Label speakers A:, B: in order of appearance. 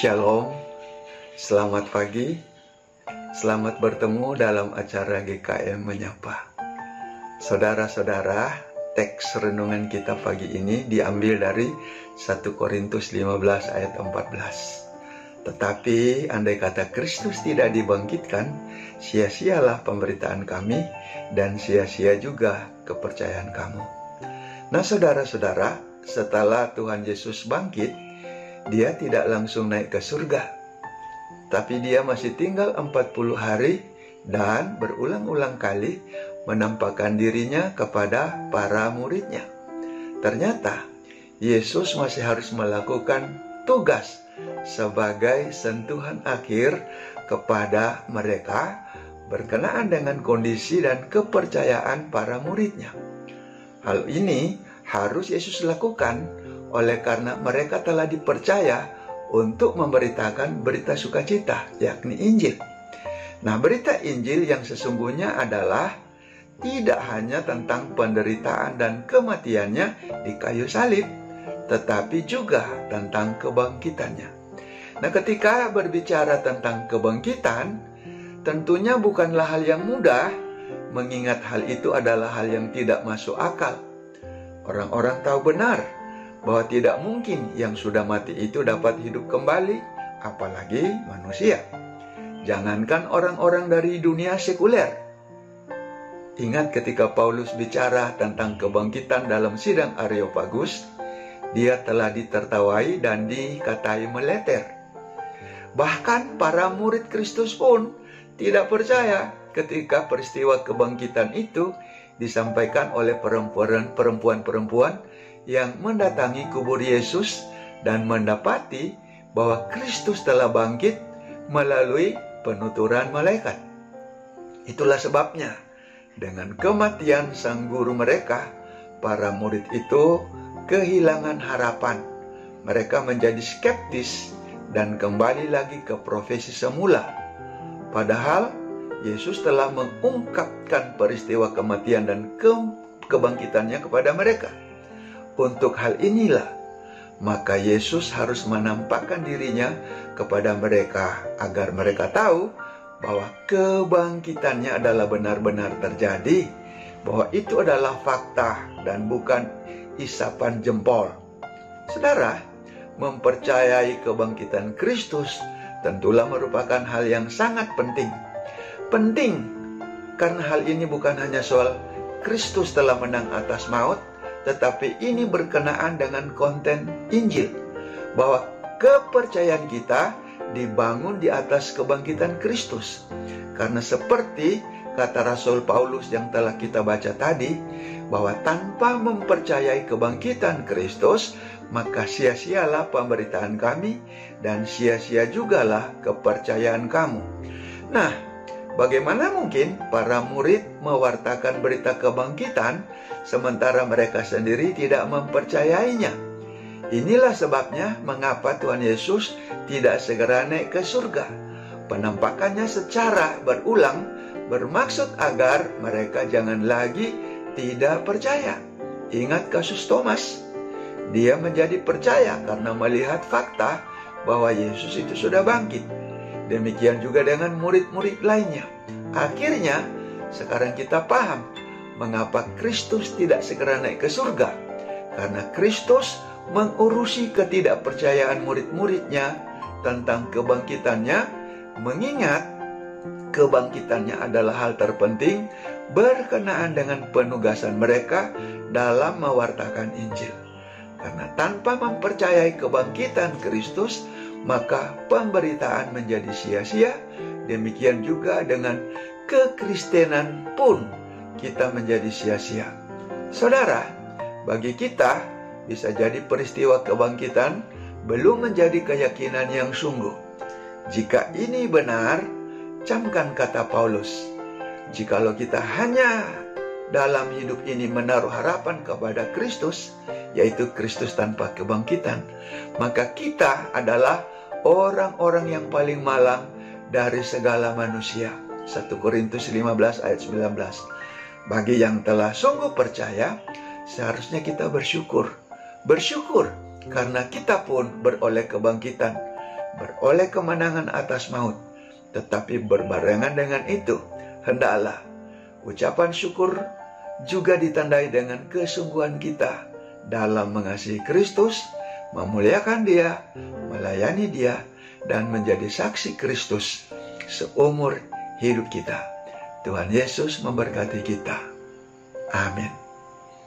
A: Shalom, selamat pagi, selamat bertemu dalam acara GKM Menyapa. Saudara-saudara, teks renungan kita pagi ini diambil dari 1 Korintus 15 ayat 14. Tetapi andai kata Kristus tidak dibangkitkan, sia-sialah pemberitaan kami dan sia-sia juga kepercayaan kamu. Nah saudara-saudara, setelah Tuhan Yesus bangkit, dia tidak langsung naik ke surga. Tapi dia masih tinggal 40 hari dan berulang-ulang kali menampakkan dirinya kepada para muridnya. Ternyata Yesus masih harus melakukan tugas sebagai sentuhan akhir kepada mereka berkenaan dengan kondisi dan kepercayaan para muridnya. Hal ini harus Yesus lakukan oleh karena mereka telah dipercaya untuk memberitakan berita sukacita, yakni Injil. Nah, berita Injil yang sesungguhnya adalah tidak hanya tentang penderitaan dan kematiannya di kayu salib, tetapi juga tentang kebangkitannya. Nah, ketika berbicara tentang kebangkitan, tentunya bukanlah hal yang mudah, mengingat hal itu adalah hal yang tidak masuk akal. Orang-orang tahu benar bahwa tidak mungkin yang sudah mati itu dapat hidup kembali, apalagi manusia. Jangankan orang-orang dari dunia sekuler. Ingat ketika Paulus bicara tentang kebangkitan dalam sidang Areopagus, dia telah ditertawai dan dikatai meleter. Bahkan para murid Kristus pun tidak percaya ketika peristiwa kebangkitan itu disampaikan oleh perempuan-perempuan yang mendatangi kubur Yesus dan mendapati bahwa Kristus telah bangkit melalui penuturan malaikat. Itulah sebabnya dengan kematian sang guru mereka, para murid itu kehilangan harapan. Mereka menjadi skeptis dan kembali lagi ke profesi semula. Padahal Yesus telah mengungkapkan peristiwa kematian dan ke kebangkitannya kepada mereka. Untuk hal inilah, maka Yesus harus menampakkan dirinya kepada mereka agar mereka tahu bahwa kebangkitannya adalah benar-benar terjadi, bahwa itu adalah fakta dan bukan isapan jempol. Saudara, mempercayai kebangkitan Kristus tentulah merupakan hal yang sangat penting. Penting karena hal ini bukan hanya soal Kristus telah menang atas maut, tetapi ini berkenaan dengan konten Injil bahwa kepercayaan kita dibangun di atas kebangkitan Kristus. Karena seperti kata Rasul Paulus yang telah kita baca tadi, bahwa tanpa mempercayai kebangkitan Kristus, maka sia-sialah pemberitaan kami dan sia-sia jugalah kepercayaan kamu. Nah, Bagaimana mungkin para murid mewartakan berita kebangkitan sementara mereka sendiri tidak mempercayainya? Inilah sebabnya mengapa Tuhan Yesus tidak segera naik ke surga. Penampakannya secara berulang bermaksud agar mereka jangan lagi tidak percaya. Ingat kasus Thomas. Dia menjadi percaya karena melihat fakta bahwa Yesus itu sudah bangkit. Demikian juga dengan murid-murid lainnya. Akhirnya, sekarang kita paham mengapa Kristus tidak segera naik ke surga. Karena Kristus mengurusi ketidakpercayaan murid-muridnya tentang kebangkitannya, mengingat kebangkitannya adalah hal terpenting berkenaan dengan penugasan mereka dalam mewartakan Injil. Karena tanpa mempercayai kebangkitan Kristus, maka pemberitaan menjadi sia-sia. Demikian juga dengan kekristenan pun kita menjadi sia-sia. Saudara, bagi kita bisa jadi peristiwa kebangkitan belum menjadi keyakinan yang sungguh. Jika ini benar, camkan kata Paulus. Jikalau kita hanya dalam hidup ini menaruh harapan kepada Kristus, yaitu Kristus tanpa kebangkitan, maka kita adalah orang-orang yang paling malang dari segala manusia. 1 Korintus 15 ayat 19. Bagi yang telah sungguh percaya, seharusnya kita bersyukur. Bersyukur karena kita pun beroleh kebangkitan. beroleh kemenangan atas maut. Tetapi berbarengan dengan itu, hendaklah ucapan syukur juga ditandai dengan kesungguhan kita dalam mengasihi Kristus, memuliakan Dia, melayani Dia, dan menjadi saksi Kristus seumur hidup kita. Tuhan Yesus memberkati kita. Amin.